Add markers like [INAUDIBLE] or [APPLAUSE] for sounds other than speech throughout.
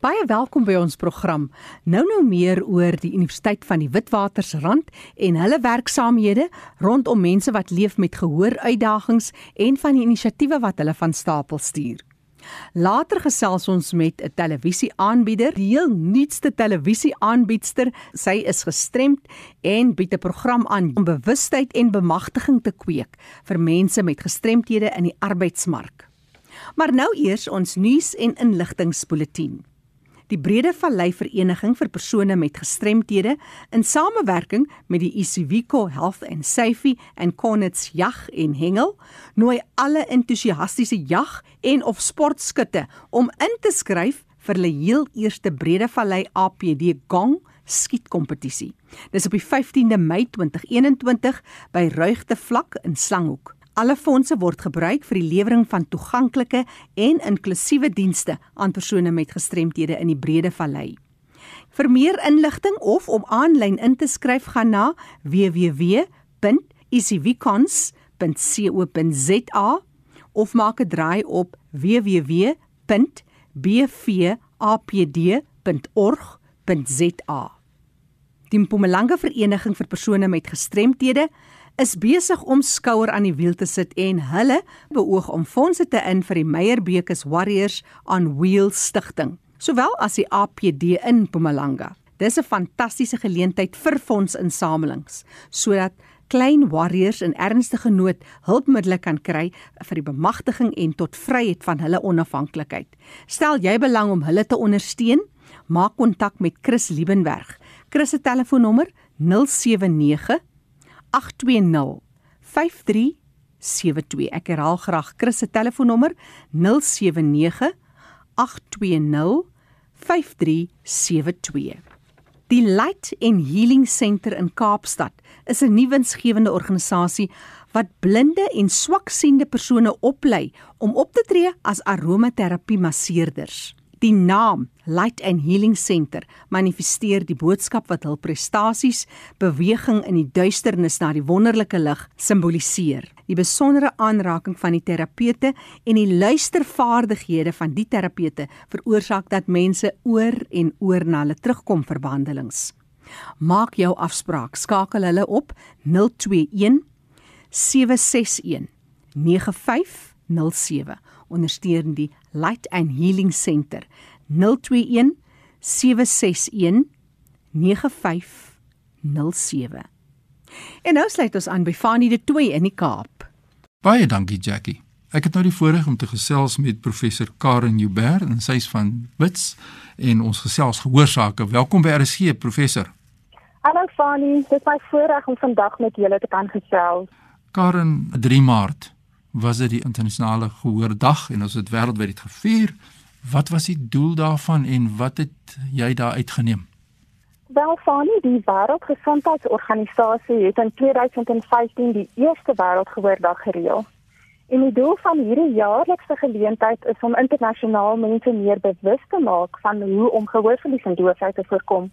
Baie welkom by ons program. Nou nou meer oor die Universiteit van die Witwatersrand en hulle werksaamhede rondom mense wat leef met gehooruitdagings en van die inisiatiewe wat hulle van stapel stuur. Later gesels ons met 'n televisieaanbieder, die heel nuutste televisieaanbiedster. Sy is gestremd en bied 'n program aan om bewustheid en bemagtiging te kweek vir mense met gestremthede in die arbeidsmark. Maar nou eers ons nuus en inligtingspulsatien. Die Brede Vallei Vereniging vir persone met gestremthede in samewerking met die Isivico Health and Safety en Cornets Jag en Hengel nooi alle entoesiastiese jag en of sportskutte om in te skryf vir hulle heel eerste Brede Vallei APD Gong skietkompetisie. Dis op die 15de Mei 2021 by Ruigte Vlak in Slanghoek. Alle fondse word gebruik vir die lewering van toeganklike en inklusiewe dienste aan persone met gestremthede in die Brede Vallei. Vir meer inligting of om aanlyn in te skryf gaan na www.icvcons.co.za of maak 'n draai op www.bvapd.org.za. Die Mpumalanga Vereniging vir persone met gestremthede is besig om skouer aan die wiel te sit en hulle beoog om fondse te in vir die Meyerbekes Warriors on Wheels stigting, sowel as die APD in Mpumalanga. Dis 'n fantastiese geleentheid vir fondsinsamelings sodat klein warriors in ernstige nood hulpmiddels kan kry vir die bemagtiging en tot vryheid van hulle onafhanklikheid. Stel jy belang om hulle te ondersteun? Maak kontak met Chris Liebenberg. Chris se telefoonnommer 079 0820 5372. Ek herhaal graag Chris se telefoonnommer 079 820 5372. Die Light and Healing Center in Kaapstad is 'n nuwensgewende organisasie wat blinde en swaksiende persone oplei om op te tree as aromaterapie masseerders. Die naam Light and Healing Center manifesteer die boodskap wat hul prestasies, beweging in die duisternis na die wonderlike lig simboliseer. Die besondere aanraking van die terapeute en die luistervaardighede van die terapeute veroorsaak dat mense oor en oor na hulle terugkom vir behandelings. Maak jou afspraak. Skakel hulle op 021 761 9507 ondersteun die Light and Healing Center 021 761 9507. En nou sluit ons aan by Fanie de Tooi in die Kaap. Baie dankie Jackie. Ek het nou die voorreg om te gesels met professor Karen Joubert en sy's van Wits en ons gesels gehoorsake. Welkom by RSG professor. Hallo Fanie, dit is my voorreg om vandag met julle te kan gesels. Karen, 3 Maart was dit die internasionale gehoordag en ons het wêreldwyd dit gevier. Wat was die doel daarvan en wat het jy daar uitgeneem? Wel, Fani, die Wêreldgesondheidsorganisasie het in 2015 die eerste wêreldgehoordag gereël. En die doel van hierdie jaarlikse geleentheid is om internasionaal mense meer bewus te maak van hoe om gehoorverlies en doofheid te voorkom.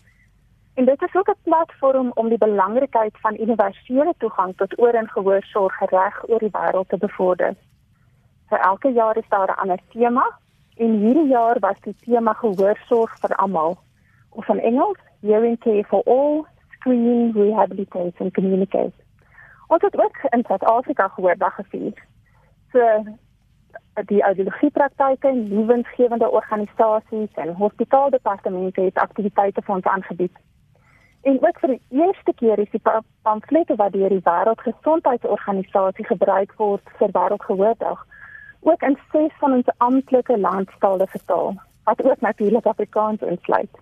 En dit is ook 'n platform om die belangrikheid van universele toegang tot oor- en gehoorsorg reg oor die wêreld te bevorder. Vir elke jaar is daar 'n ander tema en hierdie jaar was die tema gehoorsorg vir almal. Of in Engels, hearing care for all, screening, rehabilitation, communicate. Ons het ook in Suid-Afrika gehoordag gevier. So die audiologiepraktyke, nuwensgewende organisasies en hospitaaldepartemente het aktiwiteite vir ons aangebied. En ook vir die eerste keer is die pamflette wat deur die Wêreldgesondheidsorganisasie gebruik word vir Wêreldgehoordag ook in ses van ons amptelike landstale vertaal, wat ook natuurlik Afrikaans insluit.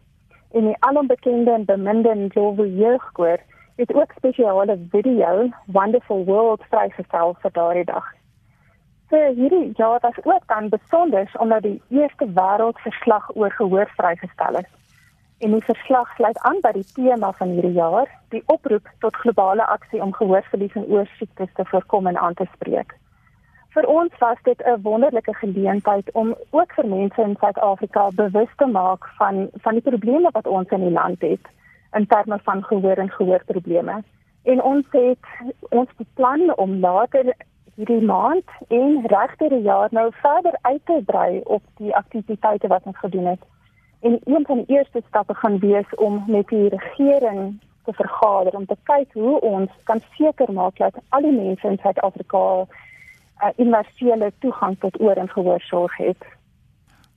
En die alombekende en beminde Ndlovu jeugkoor het ook spesiale video Wonderful World vrygestel vir daardie dag. So hierdie jaar was ook dan besonder omdat die eerste wêreldverslag oor gehoor vrygestel is. En die verslag sluit aan by die tema van hierdie jaar, die oproep tot globale aksie om gehoorverlies en oorsiektes te voorkom en aan te spreek. Vir ons was dit 'n wonderlike geleentheid om ook vir mense in Suid-Afrika bewus te maak van van die probleme wat ons in die land het in terme van gehoor en gehoorprobleme. En ons het ons beplan om later hierdie maand en regter jaar nou verder uit te brei op die aktiwiteite wat ons gedoen het En een van die eerste stappe gaan wees om met die regering te vergader om te kyk hoe ons kan seker maak dat al die mense in Suid-Afrika 'n uh, universele toegang tot oor en gehoorsorg het.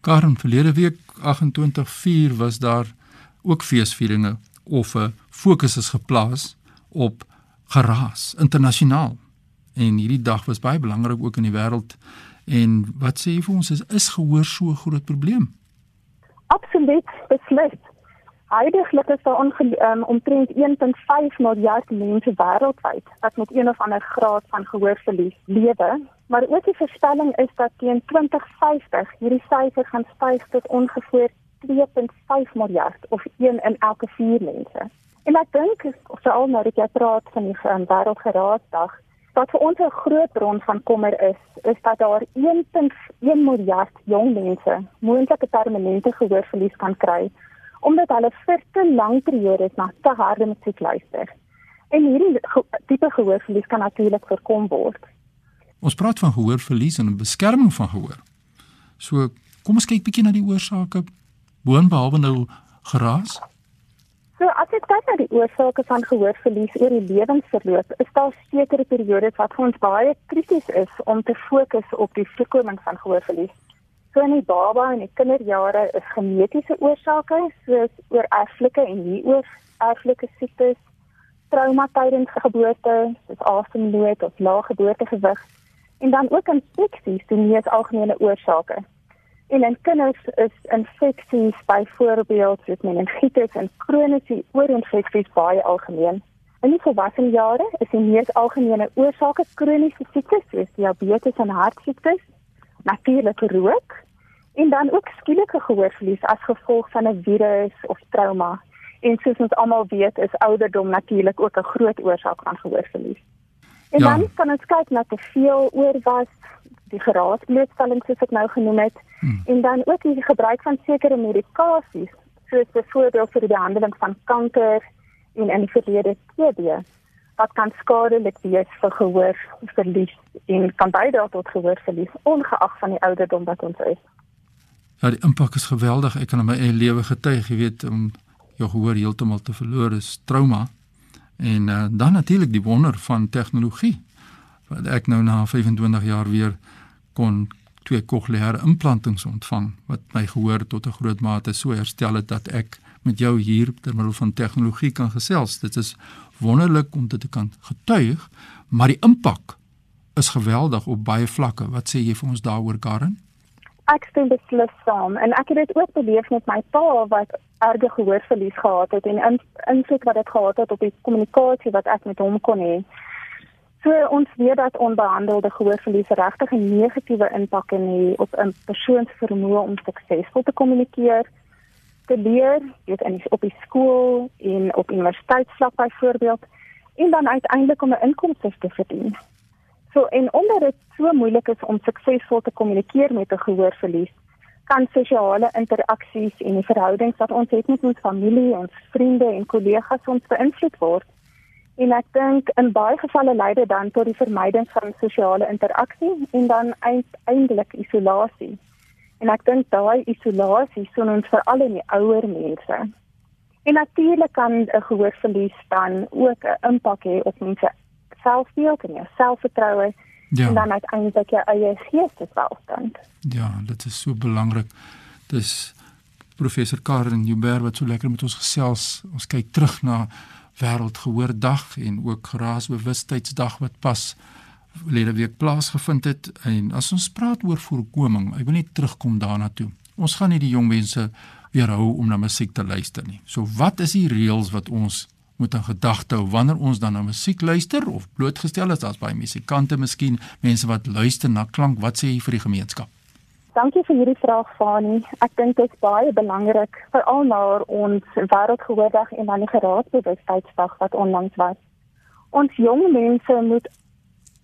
Karen, verlede week 28/4 was daar ook feesvieringe of 'n fokus is geplaas op geraas internasionaal. En hierdie dag was baie belangrik ook in die wêreld. En wat sê jy vir ons is is gehoor so 'n groot probleem? Absoluut, beslis. Heidiglik is daar um, omtrent 1.5 miljard mense wêreldwyd wat met een of ander graad van gehoorverlies lewe, maar ook die voorspelling is dat teen 2050 hierdie syfer gaan styg tot ongeveer 2.5 miljard of 1 in elke 4 mense. En ek dink veral nou dat jy praat van die um, wêreldgeraadsdag, wat vir ons 'n groot bron van kommer is, is dat daar 1.1 miljard jong mense moontlike permanente gehoorverlies kan kry omdat hulle vir te lang periodes na te harde musiek luister. En hierdie tipe gehoorverlies kan natuurlik voorkom word. Ons praat van gehoorverlies en beskerming van gehoor. So, kom ons kyk bietjie na die oorsake boonbehalwe nou geraas. So as ek kyk na die oorsake van gehoorverlies oor die lewensverloop, is daar sekere periodes wat vir ons baie krities is om te fokus op die voorkoming van gehoorverlies. So in die baba en die kinderjare is genetiese oorsake soos oorerflike en nie oorerflike siektes, trauma tydens geboorte, soos asemnood of lae geboortegewig en dan ook infeksies, die mees algemene oorsake. En in kinders is infeksies byvoorbeeld soos meningitis en kroniese oorinfeksies baie algemeen. In die volwasse jare is die mees algemene oorsake kroniese siektes soos diabetes en hartsiektes, natuurlike rook en dan ook skielike gehoorverlies as gevolg van 'n virus of trauma. En soos ons almal weet, is ouderdom natuurlik ook 'n groot oorsaak van gehoorverlies. En ja. dan kan ons kyk na te veel oorwas, die geraasblootstelling soos ek nou genoem het, hmm. en dan ook die gebruik van sekere medikasies, soos byvoorbeeld vir die behandeling van kanker en in die verlede TB wat kan skadelik wees vir gehoorverlies en kan bydra tot gehoorverlies ongeag van die ouderdom wat ons is. Ja, die impak is geweldig. Ek kan in my eie lewe getuig, jy weet, om jou gehoor heeltemal te verloor is trauma. En uh, dan natuurlik die wonder van tegnologie wat ek nou na 25 jaar weer kon twee kokleaire implantings ontvang wat my gehoor tot 'n groot mate so herstel het dat ek met jou hier ter middel van tegnologie kan gesels. Dit is wonderlik om dit te kan getuig, maar die impak is geweldig op baie vlakke. Wat sê jy vir ons daaroor, Karen? Ek stem beslis saam en ek het dit ook beleef met my pa wat erge gehoorverlies gehad het en invloed wat dit gehad het op die kommunikasie wat ek met hom kon hê. So ons weet dat onbehandelde gehoorverlies regtig 'n negatiewe impak kan hê op 'n persoon se vermoë om suksesvol te kommunikeer, te leer, weet in op die skool en op universiteitsvlak byvoorbeeld en dan uiteindelik om 'n inkomste te verdien. So en omdat dit so moeilik is om suksesvol te kommunikeer met 'n gehoorverlies, kan sosiale interaksies en die verhoudings wat ons het met ons familie, ons vriende en kollegas ons beïnvloed word. En ek dink in baie gevalle lei dit dan tot die vermyding van sosiale interaksie en dan uiteindelik isolasie. En ek dink daai isolasie sien ons veral in die ouer mense. En natuurlik kan 'n gehoorverlies dan ook 'n impak hê op mense selfbeeld en jou selfvertroue ja. en dan uiteindelik jou eie geesteswelstand. Ja, dit is so belangrik. Dis professor Karen Joubert wat so lekker met ons gesels. Ons kyk terug na wêreldgehoordag en ook geraasbewustheidsdag wat pas verlede week plaasgevind het en as ons praat oor voorkoming, ek wil net terugkom daarna toe. Ons gaan nie die jong mense weerhou om na musiek te luister nie. So wat is die reëls wat ons moet in gedagte hou wanneer ons dan na musiek luister of blootgestel is as baie musikante miskien mense wat luister na klank wat sê jy vir die gemeenskap Dankie vir hierdie vraag Fani. Ek dink dit is baie belangrik veral na ons wêreldgehoordag en dan die geraadsbewustheidsdag wat onlangs was. Ons jong mense moet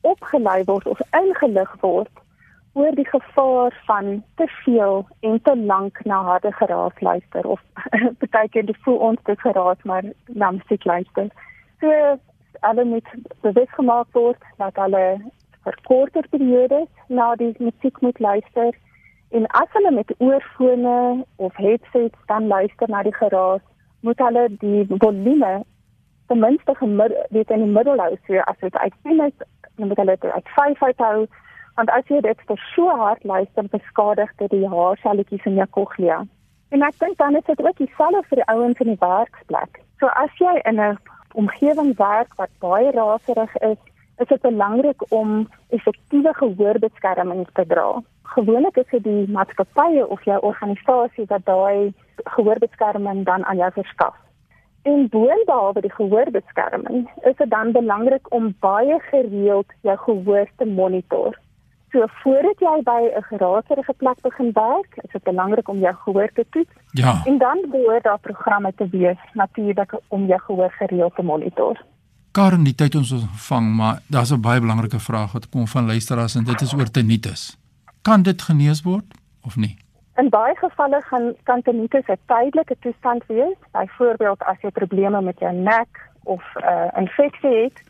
opgelei word of ingelig word oor die gevaar van te veel en te lank na harde geraas luister of [LAUGHS] baie keer voel ons te geraas maar na musiek luister. So hulle moet bewus gemaak word dat hulle vir korter periodes na die musiek moet luister En as hulle met oorfone of headsets dan luister na die geraas, moet hulle die volume ten minste gemiddeld in die middel hou. So as dit uit 10 is, dan moet hulle dit uit 5 uithou. Want as jy dit te so hard luister, beskadig dit die haarselletjies in jou cochlea. En ek dink dan is dit ook dieselfde vir die ouens in die werksplek. So as jy in 'n omgewing werk wat baie raserig is, is dit belangrik om effektiewe gehoorbeskerming te dra. Gewoonlik is dit die maatskappye of jou organisasie wat daai gehoorbeskerming dan aan jou verskaf. En boonbehalwe die gehoorbeskerming, is dit dan belangrik om baie gereeld jou gehoor te monitor. So voordat jy by 'n geraserige plek begin werk, is dit belangrik om jou gehoor te toets. Ja. En dan behoort daar programme te wees natuurlik om jou gehoor gereeld te monitor. Karen, die tyd ons ontvang, maar daar's 'n baie belangrike vraag wat kom van luisteraars en dit is oor tinnitus. Kan dit genees word of nie? In baie gevalle gaan kan tinnitus 'n tydelike toestand wees, byvoorbeeld as jy probleme met jou nek of 'n uh, infeksie het.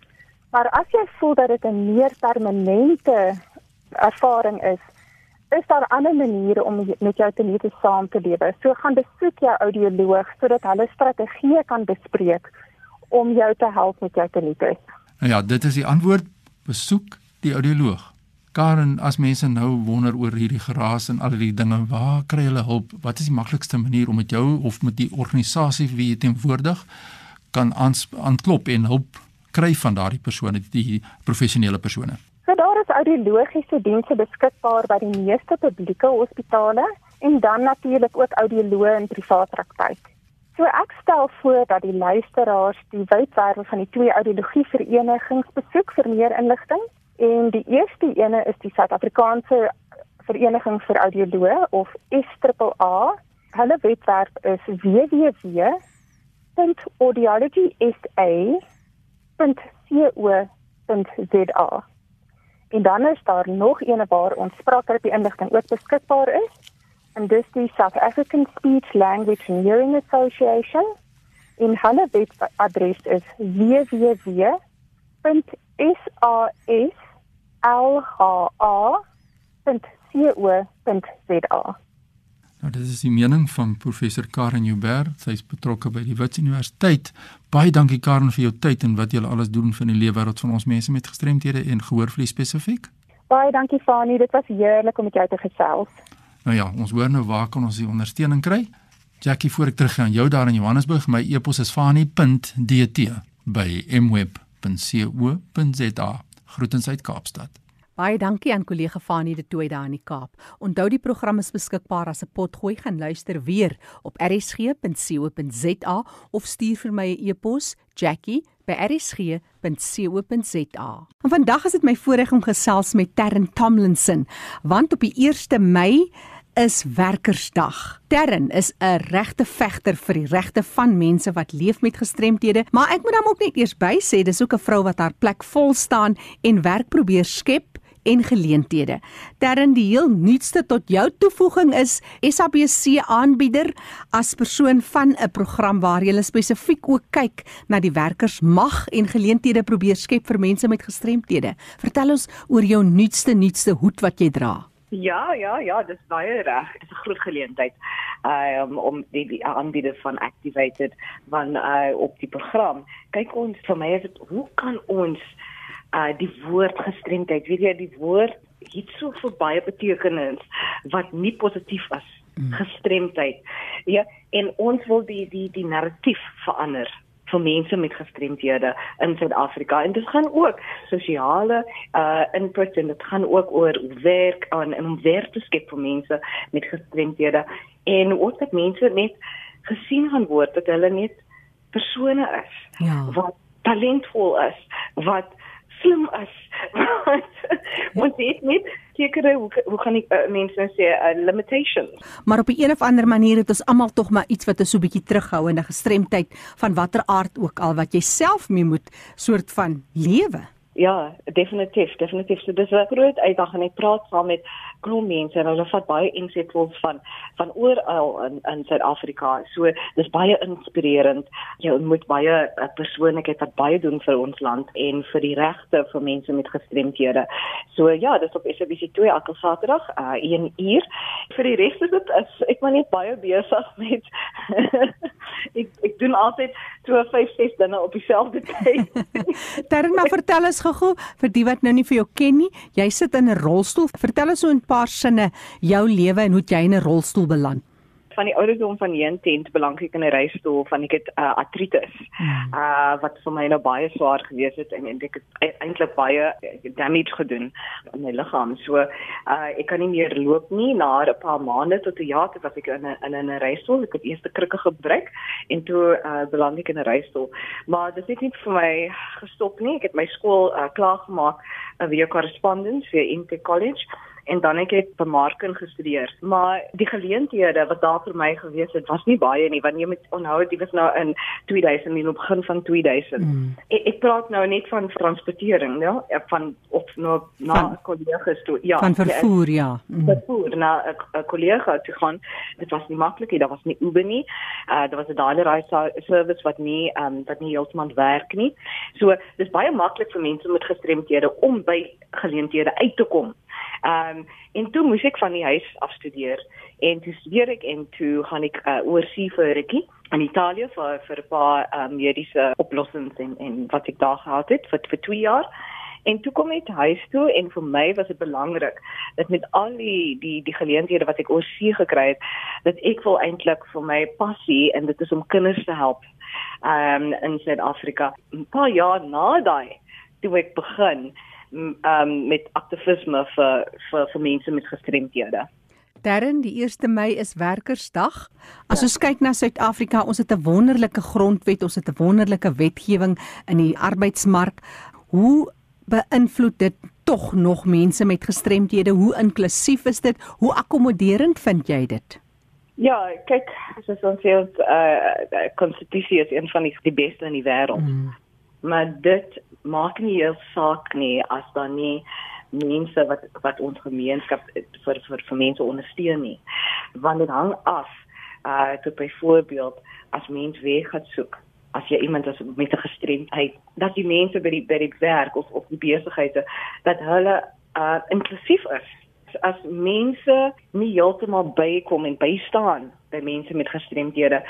Maar as jy voel dat dit 'n meer permanente ervaring is, is daar ander maniere om met jou tinnitus saam te lewe. So gaan besoek jou audioloog sodat hulle strategieë kan bespreek om jou te help met jou tinnitus. Nou ja, dit is die antwoord. Besoek die audioloog. Karen, as mense nou wonder oor hierdie geraas en al die dinge, waar kry hulle hulp? Wat is die maklikste manier om met jou of met die organisasie wie jy teenwoordig kan aanklop en hulp kry van daardie persone, die professionele persone? So daar is audiologiese dienste beskikbaar by die meeste publieke hospitale en dan natuurlik ook audioloë in privaat praktyk. So ek stel voor dat die luisteraars die webwerwe van die twee audiologie verenigings besoek vir meer inligting En die eerste ene is die Suid-Afrikaanse Vereniging vir Audioloë of SAAA. Hulle webwerf is www.audiologysa.co.za. En dan is daar nog een waar ons spraakterapie inligting ook beskikbaar is. En dis die South African Speech Language and Hearing Association. En hulle webadres is www.sas lha.co.za. Nou dit is die mening van professor Karen Joubert, sy is betrokke by die Wits Universiteit. Baie dankie Karen vir jou tyd en wat jy alles doen vir die leefwêreld van ons mense met gestremthede en gehoorvlies spesifiek. Baie dankie Fani, dit was heerlik om met jou te gesels. Nou ja, ons hoor nou waar kan ons die ondersteuning kry? Jackie, voor ek teruggaan, jou daar in Johannesburg, my e-pos is fani.dt by mweb.co.za. Groetens uit Kaapstad. Baie dankie aan kollega Fanie de Tooi daar in die Kaap. Onthou die program is beskikbaar as 'n potgooi gaan luister weer op rsg.co.za of stuur vir my 'n e-pos jackie@rsg.co.za. En vandag is dit my voorreg om gesels met Terren Tomlinson want op die 1 Mei is Werkersdag. Terren is 'n regte vegter vir die regte van mense wat leef met gestremthede, maar ek moet hom ook net eers by sê, dis ook 'n vrou wat haar plek vol staan en werk probeer skep en geleenthede. Terren die heel nuutste tot jou toevoeging is SABC aanbieder as persoon van 'n program waar jy spesifiek ook kyk na die werkers mag en geleenthede probeer skep vir mense met gestremthede. Vertel ons oor jou nuutste nuutste hoed wat jy dra. Ja, ja, ja, dis baie reg. Dit is 'n groot geleentheid um, om die, die aanbieder van Activated van uh, op die program. Kyk ons vir my is dit hoe kan ons uh die woord gestremdheid. Weet jy die woord het so vir baie betekenis wat nie positief is. Mm. Gestremdheid. Ja, en ons wil die die die narratief verander vir mense met gestremdhede in Suid-Afrika en dit gaan ook sosiale uh input en dit gaan ook oor werk aan en om werk te skep vir mense met gestremdhede en ook dat mense net gesien gaan word dat hulle net persone is ja. wat talentvol is wat slim is. Want dit net sekere hoe hoe gaan ek uh, mense nou sê 'n uh, limitation. Maar op 'n een of ander manier het ons almal tog maar iets wat 'n so bietjie terughou en 'n gestremdheid van watter aard ook al wat jy self mee moet soort van lewe. Ja, definitief, definitief. So dis 'n groot uitdaging. Ek praat saam met klomp mense en hulle vat baie insigtfuls van van oral in in Suid-Afrika. So dis baie inspirerend. Jy ontmoet baie uh, persoonlikheid wat baie doen vir ons land en vir die regte vir mense met gestremthede. So ja, dis op SABC 2 elke Saterdag, uh 1 uur. Vir die res is dit is ek maar net baie besig met [LAUGHS] ek ek doen altyd 2 5 6 dinge op dieselfde tyd. [LAUGHS] Terwyl maar vertel ons gou-gou vir die wat nou nie vir jou ken nie. Jy sit in 'n rolstoel. Vertel ons so 'n paar sinne jou lewe en hoe jy in 'n rolstoel beland van die ouderdom van 10 belang ek in 'n reistool van ek het uh, artritis. Uh wat vir my nou baie swaar gewees het en, en ek het eintlik baie damage gedoen aan my liggaam. So uh ek kan nie meer loop nie na 'n paar maande tot 'n jaar tot ek in 'n in 'n reistool. Ek het eers die krikke gebreek en toe uh beland ek in 'n reistool. Maar dit het nie vir my gestop nie. Ek het my skool uh, klaar gemaak uh, via correspondence vir Inte College en dan ek het bemarking gestudeer. Maar die geleenthede wat daar vir my gewees het, was nie baie nie want jy moet onthou dit was nou in 2000 in die begin van 2000. Mm. Ek, ek praat nou net van transportering, ja, van of nou na kollegas toe. Ja, van vervoer, ja. Mm. Vervoer na 'n kollega toe gaan. Dit was nie maklik nie, daar was nie Uber nie. Uh daar was 'n daai ry service wat nie um wat nie heeltemal werk nie. So dis baie maklik vir mense met gestremthede om by geleenthede uit te kom. Ehm um, en toe moes ek van die huis afstudeer en toe studeer ek en toe gaan ek uh, oorsee vir rukkie in Italië vir vir 'n paar um, mediese oplossings en en wat ek daar gehad het vir vir 2 jaar. En toe kom ek huis toe en vir my was dit belangrik dat met al die die die geleenthede wat ek oorsee gekry het, dat ek wil eintlik vir my passie en dit is om kinders te help um, in Suid-Afrika. 'n Paar jaar na daai toe ek begin um, met aktivisme vir vir vir mense met gestremthede. Darren, die 1 Mei is werkersdag. As ja. ons kyk na Suid-Afrika, ons het 'n wonderlike grondwet, ons het 'n wonderlike wetgewing in die arbeidsmark. Hoe beïnvloed dit tog nog mense met gestremthede? Hoe inklusief is dit? Hoe akkommoderend vind jy dit? Ja, kyk, as ons sê ons uh, uh konstitusie is een van die, die beste in die wêreld. Mm. Maar dit maak nie heel saak nie as dan nie mense wat wat ons gemeenskap vir vir vir mense ondersteun nie. Want dit hang af uh tot byvoorbeeld as mens weer gaan soek as jy iemand is met 'n gestremdheid dat die mense by die by die werk of of die besighede dat hulle uh inklusief is. As mense nie heeltemal bykom en bystaan by mense met gestremdhede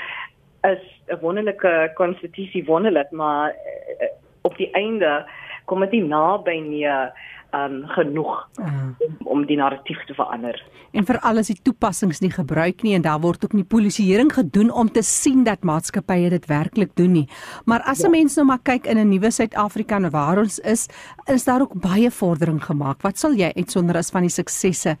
is 'n wonderlike konstitusie wonderlik maar uh, op die einde kom dit nie naby nie um genoeg uh. om, om die narratief te verander. En vir alles die toepassings nie gebruik nie en daar word ook nie polisieering gedoen om te sien dat maatskappye dit werklik doen nie. Maar as 'n ja. mens nou maar kyk in 'n nuwe Suid-Afrika waar ons is, is daar ook baie vordering gemaak. Wat sal jy uitsonder as van die suksesse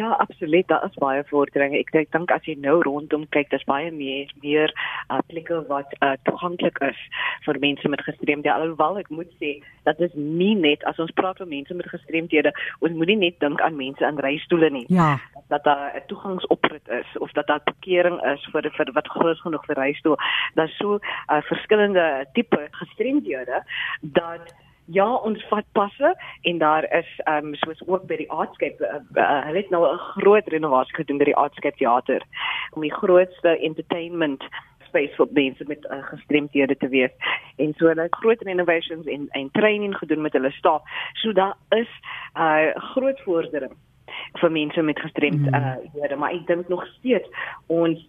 Ja, absoluut. Daar is baie vorderinge. Ek dink as jy nou rondom kyk, daar's baie meer meer uh, plekke wat uh, toeganklik is vir mense met gestremdhede. Alhoewel ek moet sê dat dit nie net as ons praat van mense met gestremdhede, ons moenie net dink aan mense in reistoele nie. Ja. Dat daar 'n toegangsoprit is of dat daar parkering is vir vir wat groot genoeg vir reistoel. Daar's so uh, verskillende tipe gestremdhede dat Ja, ons vat passe en daar is ehm um, soos ook by die Artscape uh, uh, hulle het nou 'n groot renovasie gedoen by die Artscape teater om die grootste entertainment space vir mense met uh, gestremdhede te wees. En so hulle het groot renovations en en training gedoen met hulle staf. So daar is 'n uh, groot vordering vir mense met gestremdhede, mm. uh, maar ek dink nog steeds ons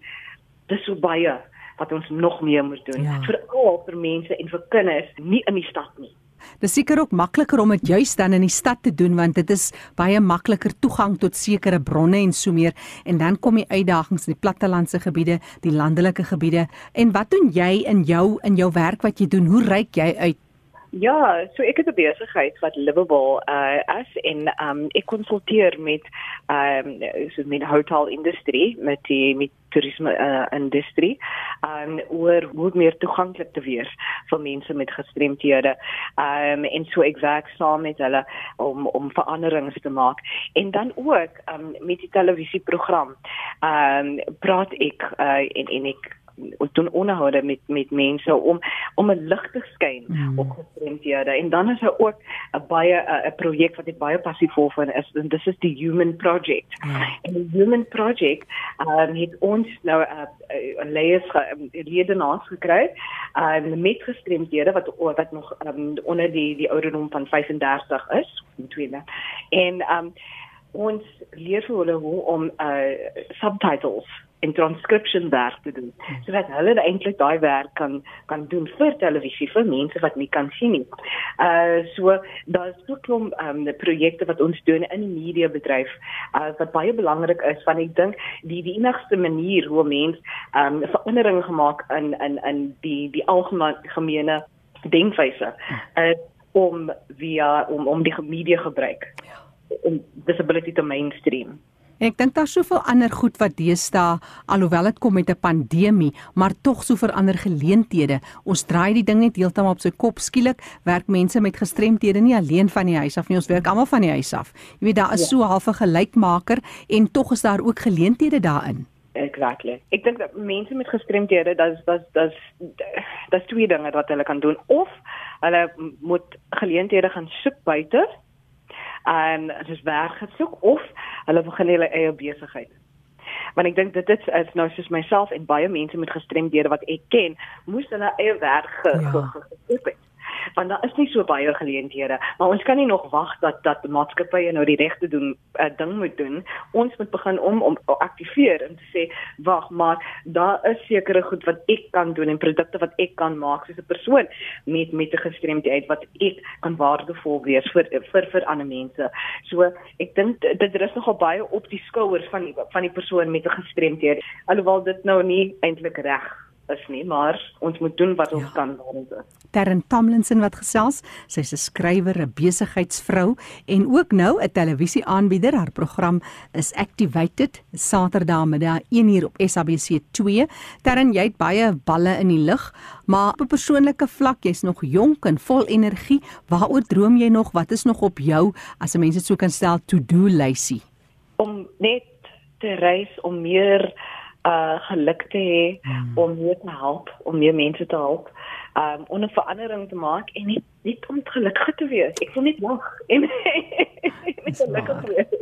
dis so baie wat ons nog meer moet doen ja. vir al vir mense en vir kinders nie in die stad nie. Dis seker ook makliker om dit juist dan in die stad te doen want dit is baie makliker toegang tot sekere bronne en so meer en dan kom die uitdagings in die plattelandse gebiede, die landelike gebiede. En wat doen jy in jou in jou werk wat jy doen? Hoe reik jy uit? Ja, so ek het 'n besigheid wat livable uh as in um ek konsulteer met um so met hotel industrie, met die met toerisme uh, industrie um oor hoe meer toeganklik te wees vir mense met gestremthede. Um en so ek werk saam met hulle om om veranderings te maak en dan ook um met die televisieprogram. Um praat ek uh en en ek doen onderhoude met met mense om om 'n lig te skyn mm. op gestremdhede. En dan is daar ook 'n baie 'n projek wat ek baie passief vir vind is en dis is die Human Project. Mm. En die Human Project um, het ons nou 'n uh, 'n leiers lede naas gekry um, met gestremdhede wat wat nog um, onder die die ouderdom van 35 is, tweede. En um, ons leer vir hulle hoe om uh subtitles en transcription werk te doen. So dat hulle eintlik daai werk kan kan doen vir televisie vir mense wat nie kan sien nie. Uh so daar's ook 'n um, projekte wat ons doen in die media bedryf uh wat baie belangrik is want ek dink die die enigste manier hoe mense um verandering gemaak in in in die die algemene denkwyse uh om via om om die media gebruik. Ja om disability te mainstream. En ek dink daar's soveel ander goed wat deesdae alhoewel dit kom met 'n pandemie, maar tog so verander geleenthede. Ons draai die ding net heeltemal op sy kop skielik. Werk mense met gestremthede nie alleen van die huis af nie, ons werk almal van die huis af. Jy weet daar is ja. so half 'n gelykmaker en tog is daar ook geleenthede daarin. Exactly. Ek dink dat mense met gestremthede, dis dis dis dis twee dinge wat hulle kan doen of hulle moet geleenthede gaan soek buite en is werk gesoek of hulle begin hulle eie besigheid. Want ek dink dit is, is nou soos myself en baie mense met gestremdhede wat ek ken, moes hulle eie werk ge, ja. ge, ge, ge, ge, ge, want daar is nie so baie geleenthede maar ons kan nie nog wag dat dat maatskappye nou die regte doen uh, ding moet doen. Ons moet begin om om aktiveer en te sê wag maar daar is sekere goed wat ek kan doen en produkte wat ek kan maak soos 'n persoon met met 'n gestremdheid wat ek kan waardevol wees vir vir vir ander mense. So ek dink dit rus nogal baie op die skouers van die, van die persoon met 'n gestremdheid alhoewel dit nou nie eintlik reg is nie, maar ons moet doen wat ons ja. kan daarin. Terren Tomlinson wat gesels, sy's 'n skrywer, 'n besigheidsvrou en ook nou 'n televisieaanbieder. Haar program is Activated, Saterdag middag 1uur op SABC2. Terren, jy het baie balle in die lug, maar op 'n persoonlike vlak, jy's nog jonk en vol energie. Waaroor droom jy nog? Wat is nog op jou as 'n mens dit sou kan stel to-do lysie? Om net te reis om meer uh geluk te hê hmm. om meer te help, om meer mense te help, um om 'n verandering te maak en net net om gelukkig te wees. Ek wil net lag [LAUGHS] en net gelukkig wees.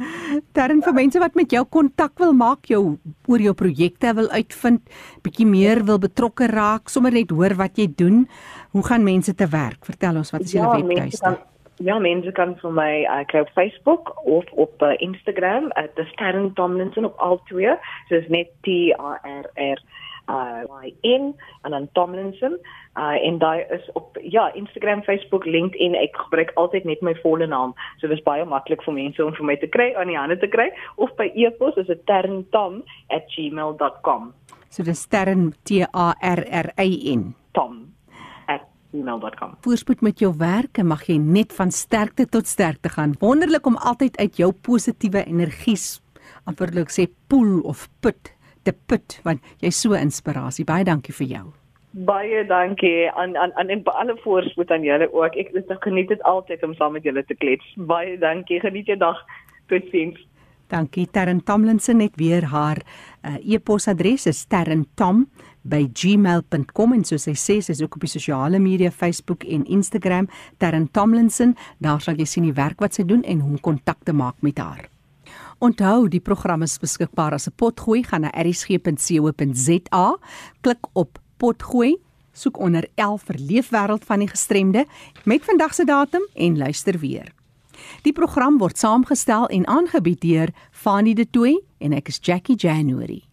[LAUGHS] Daarin vir mense wat met jou kontak wil maak, jou oor jou projekte wil uitvind, bietjie meer wil betrokke raak, sommer net hoor wat jy doen. Hoe gaan mense te werk? Vertel ons wat is julle ja, webtuiste? Ja, mense kan vir my uh, kry op Facebook of op uh, Instagram, uh, the Sterren Tomlinson op al twee. So is net T A R R uh Y N en dan Tomlinson. Uh en daai is op ja, Instagram, Facebook, LinkedIn. Ek gebruik altyd net my volle naam. So dit is baie maklik vir mense om vir my te kry, aan die hande te kry of by e-pos is dit terrentom@gmail.com. So dis Sterren T A R R I N. Tom email.com. Voorspoed met jou werk en mag jy net van sterkte tot sterkte gaan. Wonderlik om altyd uit jou positiewe energies amperlik sê poel of put te put want jy's so inspirasie. Baie dankie vir jou. Baie dankie aan aan aan en alle voorspoed aan julle ook. Ek ek geniet dit altyd om saam met julle te klets. Baie dankie. Geniet jou dag. Totsiens. Dankie Terren Tomlinson net weer haar uh, e-posadres is terrentom by gmail.com en soos sy sê sy is ook op die sosiale media Facebook en Instagram Terren Tomlinson daar sal jy sien die werk wat sy doen en hoe om kontak te maak met haar. Onthou die program is beskikbaar as 'n potgooi gaan na erisg.co.za klik op potgooi soek onder 11 vir leefwêreld van die gestremde met vandag se datum en luister weer. Die program word saamgestel en aangebied deur Fanie De Tooy en ek is Jackie January.